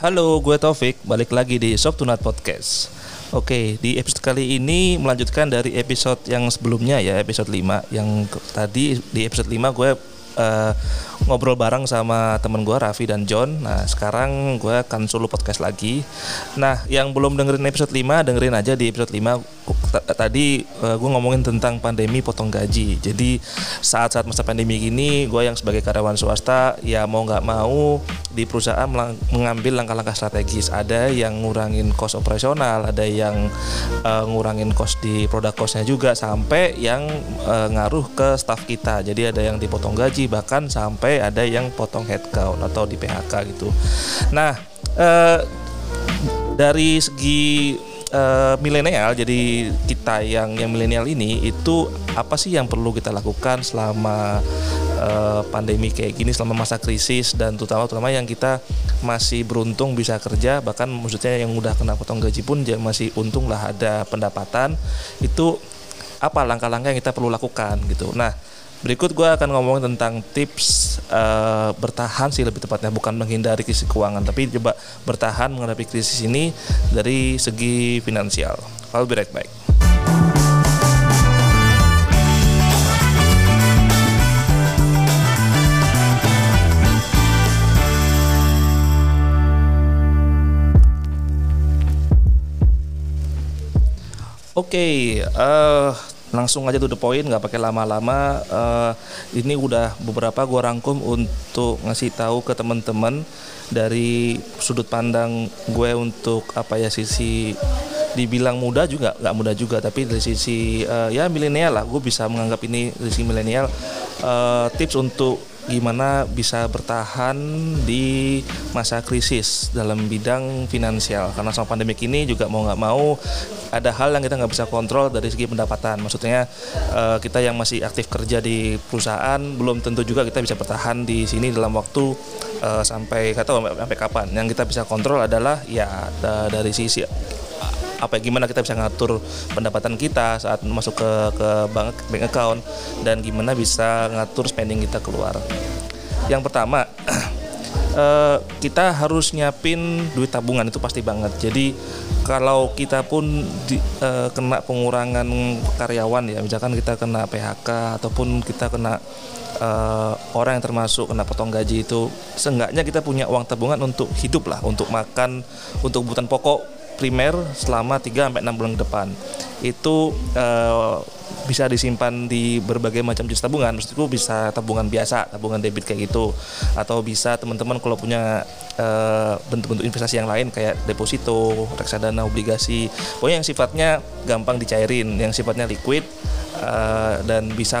Halo, gue Taufik, balik lagi di Soft to Nut Podcast. Oke, di episode kali ini melanjutkan dari episode yang sebelumnya ya, episode 5 yang tadi di episode 5 gue eh, ngobrol bareng sama temen gue Raffi dan John. Nah, sekarang gue akan solo podcast lagi. Nah, yang belum dengerin episode 5, dengerin aja di episode 5 T- tadi eh, gue ngomongin tentang pandemi potong gaji. Jadi saat-saat masa pandemi gini, gue yang sebagai karyawan swasta ya mau nggak mau di perusahaan mengambil langkah-langkah strategis. Ada yang ngurangin cost operasional, ada yang eh, ngurangin cost di produk costnya juga, sampai yang eh, ngaruh ke staff kita. Jadi ada yang dipotong gaji, bahkan sampai ada yang potong headcount atau di PHK gitu. Nah, eh, dari segi eh, milenial jadi kita yang yang milenial ini itu apa sih yang perlu kita lakukan selama eh, pandemi kayak gini selama masa krisis dan terutama terutama yang kita masih beruntung bisa kerja bahkan maksudnya yang udah kena potong gaji pun masih untung lah ada pendapatan itu apa langkah-langkah yang kita perlu lakukan gitu. Nah Berikut gue akan ngomongin tentang tips eh, bertahan sih lebih tepatnya bukan menghindari krisis keuangan tapi coba bertahan menghadapi krisis ini dari segi finansial. I'll be right back. Oke, eh, langsung aja to the point, nggak pakai lama-lama. Eh, ini udah beberapa gua rangkum untuk ngasih tahu ke teman-teman dari sudut pandang gue untuk apa ya sisi dibilang muda juga nggak muda juga tapi dari sisi eh, ya milenial lah gue bisa menganggap ini dari sisi milenial eh, tips untuk gimana bisa bertahan di masa krisis dalam bidang finansial. Karena sama pandemi ini juga mau nggak mau ada hal yang kita nggak bisa kontrol dari segi pendapatan. Maksudnya eh, kita yang masih aktif kerja di perusahaan belum tentu juga kita bisa bertahan di sini dalam waktu eh, sampai kata sampai kapan. Yang kita bisa kontrol adalah ya da- dari sisi apa gimana kita bisa ngatur pendapatan kita saat masuk ke ke bank bank account dan gimana bisa ngatur spending kita keluar. Yang pertama eh, kita harus nyiapin duit tabungan itu pasti banget. Jadi kalau kita pun di, eh, kena pengurangan karyawan ya, misalkan kita kena PHK ataupun kita kena eh, orang yang termasuk kena potong gaji itu, seenggaknya kita punya uang tabungan untuk hidup lah, untuk makan, untuk kebutuhan pokok primer selama 3 sampai 6 bulan ke depan. Itu eh, bisa disimpan di berbagai macam jenis tabungan. Maksudku bisa tabungan biasa, tabungan debit kayak gitu. Atau bisa teman-teman kalau punya eh, bentuk-bentuk investasi yang lain kayak deposito, reksadana, obligasi. Pokoknya yang sifatnya gampang dicairin, yang sifatnya liquid eh, dan bisa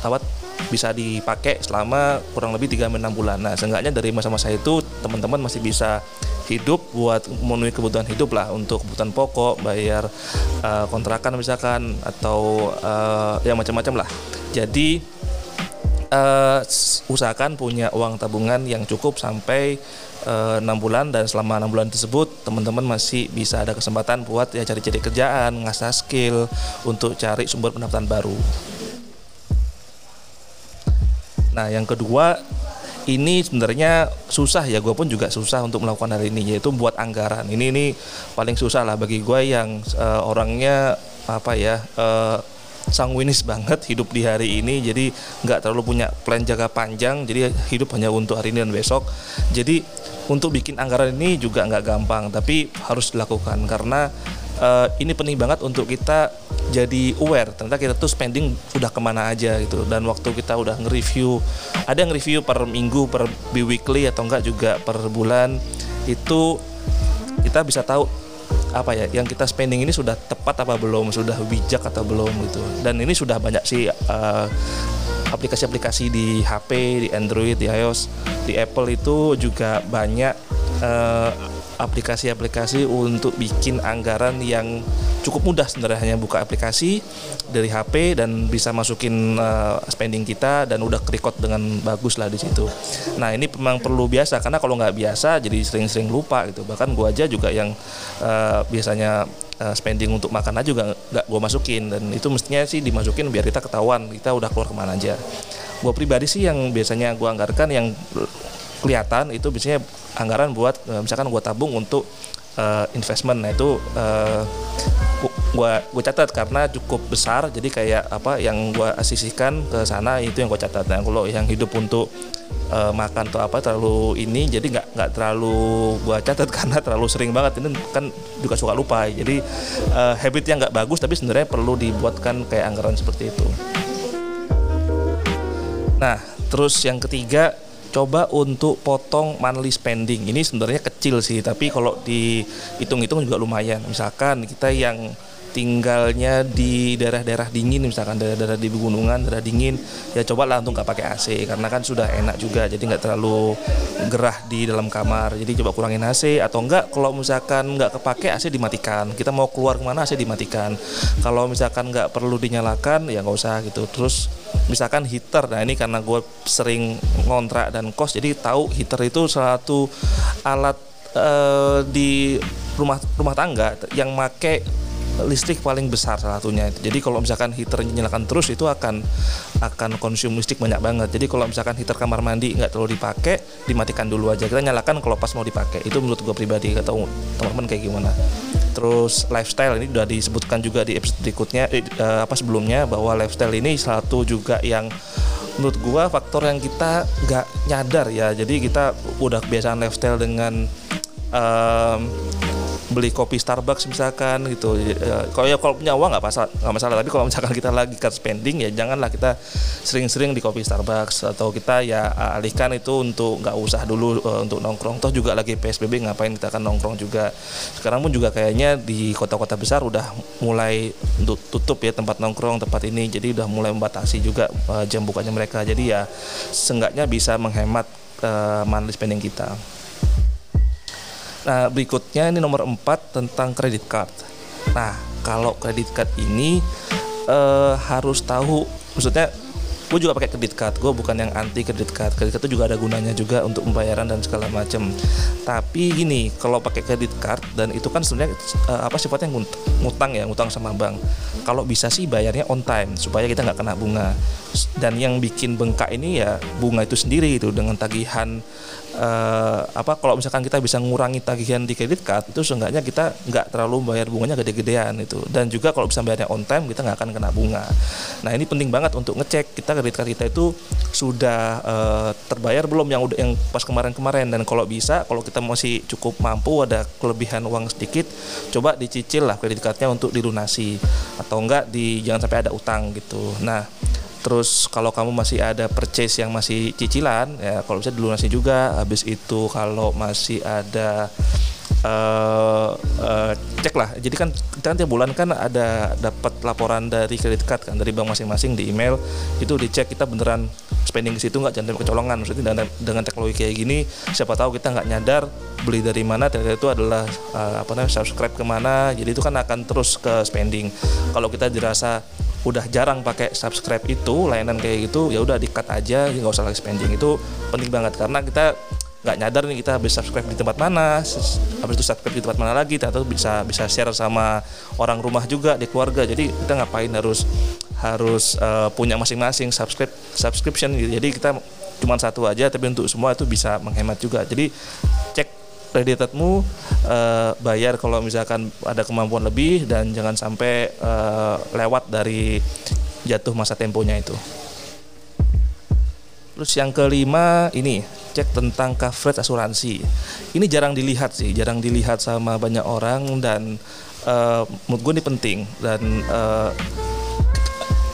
apa bisa dipakai selama kurang lebih 3 6 bulan. Nah, seenggaknya dari masa-masa itu teman-teman masih bisa hidup buat memenuhi kebutuhan hidup lah untuk kebutuhan pokok, bayar eh, kontrakan misalkan atau eh, ya macam-macam lah. Jadi s- usahakan punya uang tabungan yang cukup sampai enam bulan dan selama enam bulan tersebut teman-teman masih bisa ada kesempatan buat ya cari-cari kerjaan, ngasah skill untuk cari sumber pendapatan baru. Nah, yang kedua ini sebenarnya susah ya, gue pun juga susah untuk melakukan hal ini yaitu buat anggaran. Ini ini paling susah lah bagi gue yang eh, orangnya apa ya eh, sanguinis banget hidup di hari ini, jadi nggak terlalu punya plan jangka panjang, jadi hidup hanya untuk hari ini dan besok. Jadi untuk bikin anggaran ini juga nggak gampang, tapi harus dilakukan karena eh, ini penting banget untuk kita jadi aware. Ternyata kita tuh spending udah ke mana aja gitu. Dan waktu kita udah nge-review ada yang review per minggu per bi-weekly atau enggak juga per bulan itu kita bisa tahu apa ya yang kita spending ini sudah tepat apa belum sudah bijak atau belum gitu. Dan ini sudah banyak sih eh, aplikasi-aplikasi di HP di Android di iOS di Apple itu juga banyak eh, aplikasi-aplikasi untuk bikin anggaran yang cukup mudah sebenarnya hanya buka aplikasi dari HP dan bisa masukin eh, spending kita dan udah record dengan bagus lah di situ. Nah ini memang perlu biasa karena kalau nggak biasa jadi sering-sering lupa gitu. Bahkan gua aja juga yang eh, biasanya eh, spending untuk makan aja juga nggak gua masukin dan itu mestinya sih dimasukin biar kita ketahuan kita udah keluar ke mana aja. Gua pribadi sih yang biasanya gua anggarkan yang kelihatan itu biasanya anggaran buat uh, misalkan gue tabung untuk uh, investment. Nah itu uh, gua gue catat karena cukup besar jadi kayak apa yang gue asisikan ke sana itu yang gue catat. Nah kalau yang hidup untuk uh, makan atau apa terlalu ini jadi nggak nggak terlalu gue catat karena terlalu sering banget. Ini kan juga suka lupa. Jadi uh, habit yang nggak bagus tapi sebenarnya perlu dibuatkan kayak anggaran seperti itu. Nah terus yang ketiga coba untuk potong monthly spending. Ini sebenarnya kecil sih tapi kalau dihitung-hitung juga lumayan. Misalkan kita yang tinggalnya di daerah-daerah dingin misalkan daerah-daerah di pegunungan daerah dingin ya coba lah untuk nggak pakai AC karena kan sudah enak juga jadi nggak terlalu gerah di dalam kamar. Jadi coba kurangin AC atau enggak kalau misalkan nggak kepake AC dimatikan. Kita mau keluar ke mana AC dimatikan. Kalau misalkan nggak perlu dinyalakan ya nggak usah gitu. Terus misalkan heater nah ini karena gue sering ngontrak dan kos jadi tahu heater itu satu alat uh, di rumah rumah tangga yang make listrik paling besar salah satunya. Jadi kalau misalkan heater nyalakan terus itu akan akan konsum listrik banyak banget. Jadi kalau misalkan heater kamar mandi nggak terlalu dipakai, dimatikan dulu aja. Kita nyalakan kalau pas mau dipakai. Itu menurut gue pribadi. Atau teman-teman kayak gimana? Terus lifestyle ini sudah disebutkan juga di episode berikutnya eh, apa sebelumnya bahwa lifestyle ini satu juga yang menurut gua faktor yang kita nggak nyadar ya jadi kita udah kebiasaan lifestyle dengan um, beli kopi Starbucks misalkan gitu. Ya, kalau ya kalau punya uang nggak masalah nggak masalah. Tapi kalau misalkan kita lagi cut spending ya janganlah kita sering-sering di kopi Starbucks. Atau kita ya alihkan itu untuk nggak usah dulu uh, untuk nongkrong. Toh juga lagi PSBB ngapain kita akan nongkrong juga. Sekarang pun juga kayaknya di kota-kota besar udah mulai untuk tutup ya tempat nongkrong tempat ini. Jadi udah mulai membatasi juga uh, jam bukanya mereka. Jadi ya seenggaknya bisa menghemat uh, spending kita. Nah, berikutnya ini nomor 4 tentang kredit card. Nah, kalau kredit card ini uh, harus tahu maksudnya gue juga pakai kredit card. Gue bukan yang anti kredit card. Kredit card itu juga ada gunanya juga untuk pembayaran dan segala macam tapi gini kalau pakai kredit card dan itu kan sebenarnya uh, apa sifatnya ngutang ya ngutang sama bank. Kalau bisa sih bayarnya on time supaya kita nggak kena bunga dan yang bikin bengkak ini ya bunga itu sendiri itu dengan tagihan uh, apa kalau misalkan kita bisa ngurangi tagihan di kredit card itu seenggaknya kita nggak terlalu bayar bunganya gede-gedean itu. Dan juga kalau bisa bayarnya on time kita nggak akan kena bunga. Nah ini penting banget untuk ngecek kita kredit card kita itu sudah uh, terbayar belum yang udah yang pas kemarin-kemarin. Dan kalau bisa kalau kita masih cukup mampu ada kelebihan uang sedikit coba dicicil lah kredit cardnya untuk dilunasi. Atau enggak di jangan sampai ada utang gitu. Nah Terus kalau kamu masih ada purchase yang masih cicilan, ya kalau bisa dilunasi juga. Habis itu kalau masih ada uh, uh, cek lah. Jadi kan kita kan tiap bulan kan ada dapat laporan dari kredit card kan dari bank masing-masing di email itu dicek kita beneran spending ke situ nggak jangan kecolongan. Maksudnya dengan, dengan teknologi kayak gini, siapa tahu kita nggak nyadar beli dari mana ternyata itu adalah uh, apa namanya subscribe ke mana. Jadi itu kan akan terus ke spending. Kalau kita dirasa udah jarang pakai subscribe itu layanan kayak gitu ya udah dikat aja nggak usah lagi spending itu penting banget karena kita nggak nyadar nih kita habis subscribe di tempat mana habis itu subscribe di tempat mana lagi atau bisa bisa share sama orang rumah juga di keluarga. Jadi kita ngapain harus harus uh, punya masing-masing subscribe subscription gitu. Jadi kita cuma satu aja tapi untuk semua itu bisa menghemat juga. Jadi cek kreditatmu uh, bayar kalau misalkan ada kemampuan lebih dan jangan sampai uh, lewat dari jatuh masa temponya itu. Terus yang kelima ini cek tentang coverage asuransi. Ini jarang dilihat sih, jarang dilihat sama banyak orang dan uh, menurut gue ini penting dan uh,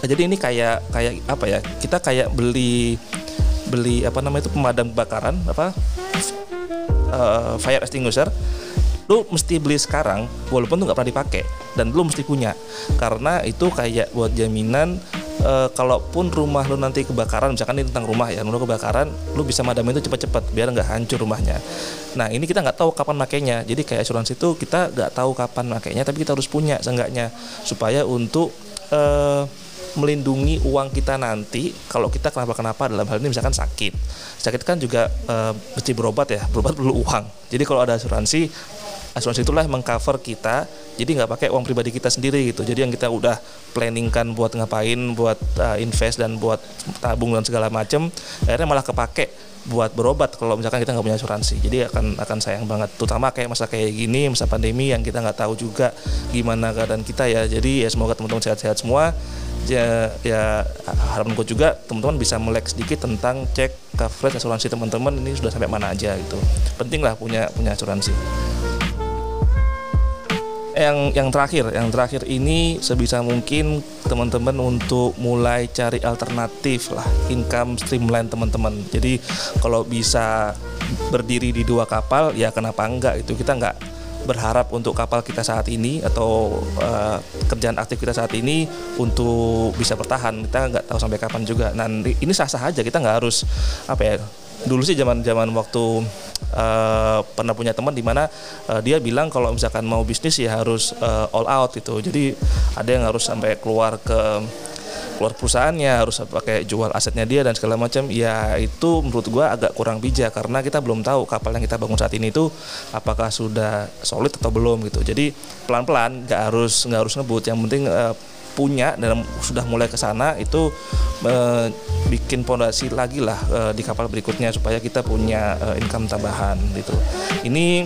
jadi ini kayak kayak apa ya? Kita kayak beli beli apa namanya itu pemadam kebakaran apa uh, fire extinguisher lu mesti beli sekarang walaupun tuh nggak pernah dipakai dan lu mesti punya karena itu kayak buat jaminan e, kalaupun rumah lu nanti kebakaran misalkan ini tentang rumah ya lu kebakaran lu bisa madamin itu cepat-cepat biar nggak hancur rumahnya nah ini kita nggak tahu kapan makainya jadi kayak asuransi itu kita nggak tahu kapan makainya tapi kita harus punya seenggaknya supaya untuk e, melindungi uang kita nanti kalau kita kenapa-kenapa dalam hal ini misalkan sakit. Sakit kan juga e, mesti berobat ya, berobat perlu uang. Jadi kalau ada asuransi, asuransi itulah mengcover kita jadi nggak pakai uang pribadi kita sendiri gitu. Jadi yang kita udah planningkan buat ngapain buat uh, invest dan buat tabung dan segala macam akhirnya malah kepake buat berobat kalau misalkan kita nggak punya asuransi. Jadi akan akan sayang banget. Terutama kayak masa kayak gini masa pandemi yang kita nggak tahu juga gimana keadaan kita ya. Jadi ya semoga teman-teman sehat-sehat semua. Ya, ya harapanku juga teman-teman bisa melek sedikit tentang cek coverage asuransi teman-teman. Ini sudah sampai mana aja gitu. Penting lah punya punya asuransi yang yang terakhir yang terakhir ini sebisa mungkin teman-teman untuk mulai cari alternatif lah income streamline teman-teman. Jadi kalau bisa berdiri di dua kapal ya kenapa enggak itu kita enggak berharap untuk kapal kita saat ini atau uh, kerjaan aktif kita saat ini untuk bisa bertahan. Kita nggak tahu sampai kapan juga. Nah ini sah-sah aja. Kita nggak harus apa ya dulu sih zaman zaman waktu uh, pernah punya teman di mana uh, dia bilang kalau misalkan mau bisnis ya harus uh, all out gitu. Jadi ada yang harus sampai keluar ke keluar perusahaannya harus pakai jual asetnya dia dan segala macam. Ya itu menurut gua agak kurang bijak karena kita belum tahu kapal yang kita bangun saat ini itu apakah sudah solid atau belum gitu. Jadi pelan pelan nggak harus nggak harus ngebut. Yang penting uh, punya dan sudah mulai ke sana itu uh, bikin pondasi lagi lah uh, di kapal berikutnya supaya kita punya uh, income tambahan gitu. Ini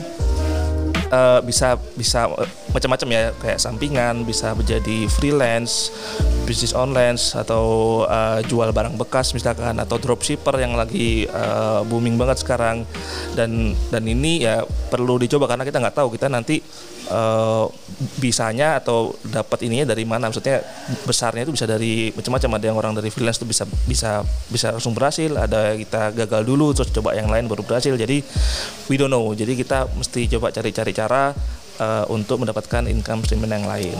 uh, bisa bisa uh, macam-macam ya kayak sampingan bisa menjadi freelance bisnis online atau uh, jual barang bekas misalkan atau dropshipper yang lagi uh, booming banget sekarang. Dan dan ini ya perlu dicoba karena kita nggak tahu kita nanti uh, bisanya atau dapat ininya dari mana? Maksudnya besarnya itu bisa dari macam-macam. Ada yang orang dari freelance itu bisa bisa bisa langsung berhasil. Ada kita gagal dulu terus coba yang lain baru berhasil. Jadi we don't know. Jadi kita mesti coba cari-cari cara uh, untuk mendapatkan income stream yang lain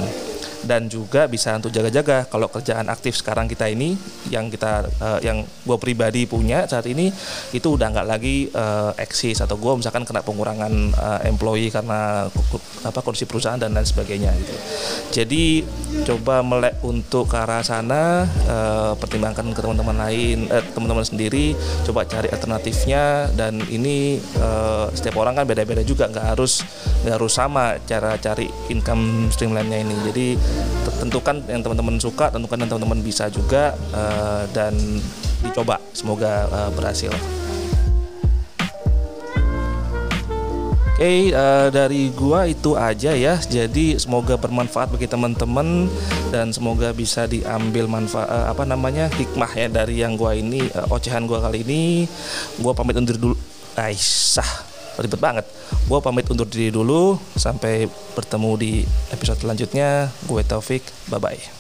dan juga bisa untuk jaga-jaga kalau kerjaan aktif sekarang kita ini yang kita uh, yang gue pribadi punya saat ini itu udah nggak lagi uh, eksis atau gue misalkan kena pengurangan uh, employee karena apa kondisi perusahaan dan lain sebagainya gitu. Jadi coba melek untuk ke arah sana uh, pertimbangkan ke teman-teman lain eh, teman-teman sendiri coba cari alternatifnya dan ini uh, setiap orang kan beda-beda juga nggak harus nggak harus sama cara cari income streamline-nya ini. Jadi tentukan yang teman-teman suka tentukan yang teman-teman bisa juga uh, dan dicoba semoga uh, berhasil Oke, okay, uh, eh, dari gua itu aja ya. Jadi semoga bermanfaat bagi teman-teman dan semoga bisa diambil manfaat uh, apa namanya hikmah ya dari yang gua ini uh, ocehan gua kali ini. Gua pamit undur dulu. Aisyah ribet banget. Gue pamit undur diri dulu. Sampai bertemu di episode selanjutnya. Gue Taufik. Bye-bye.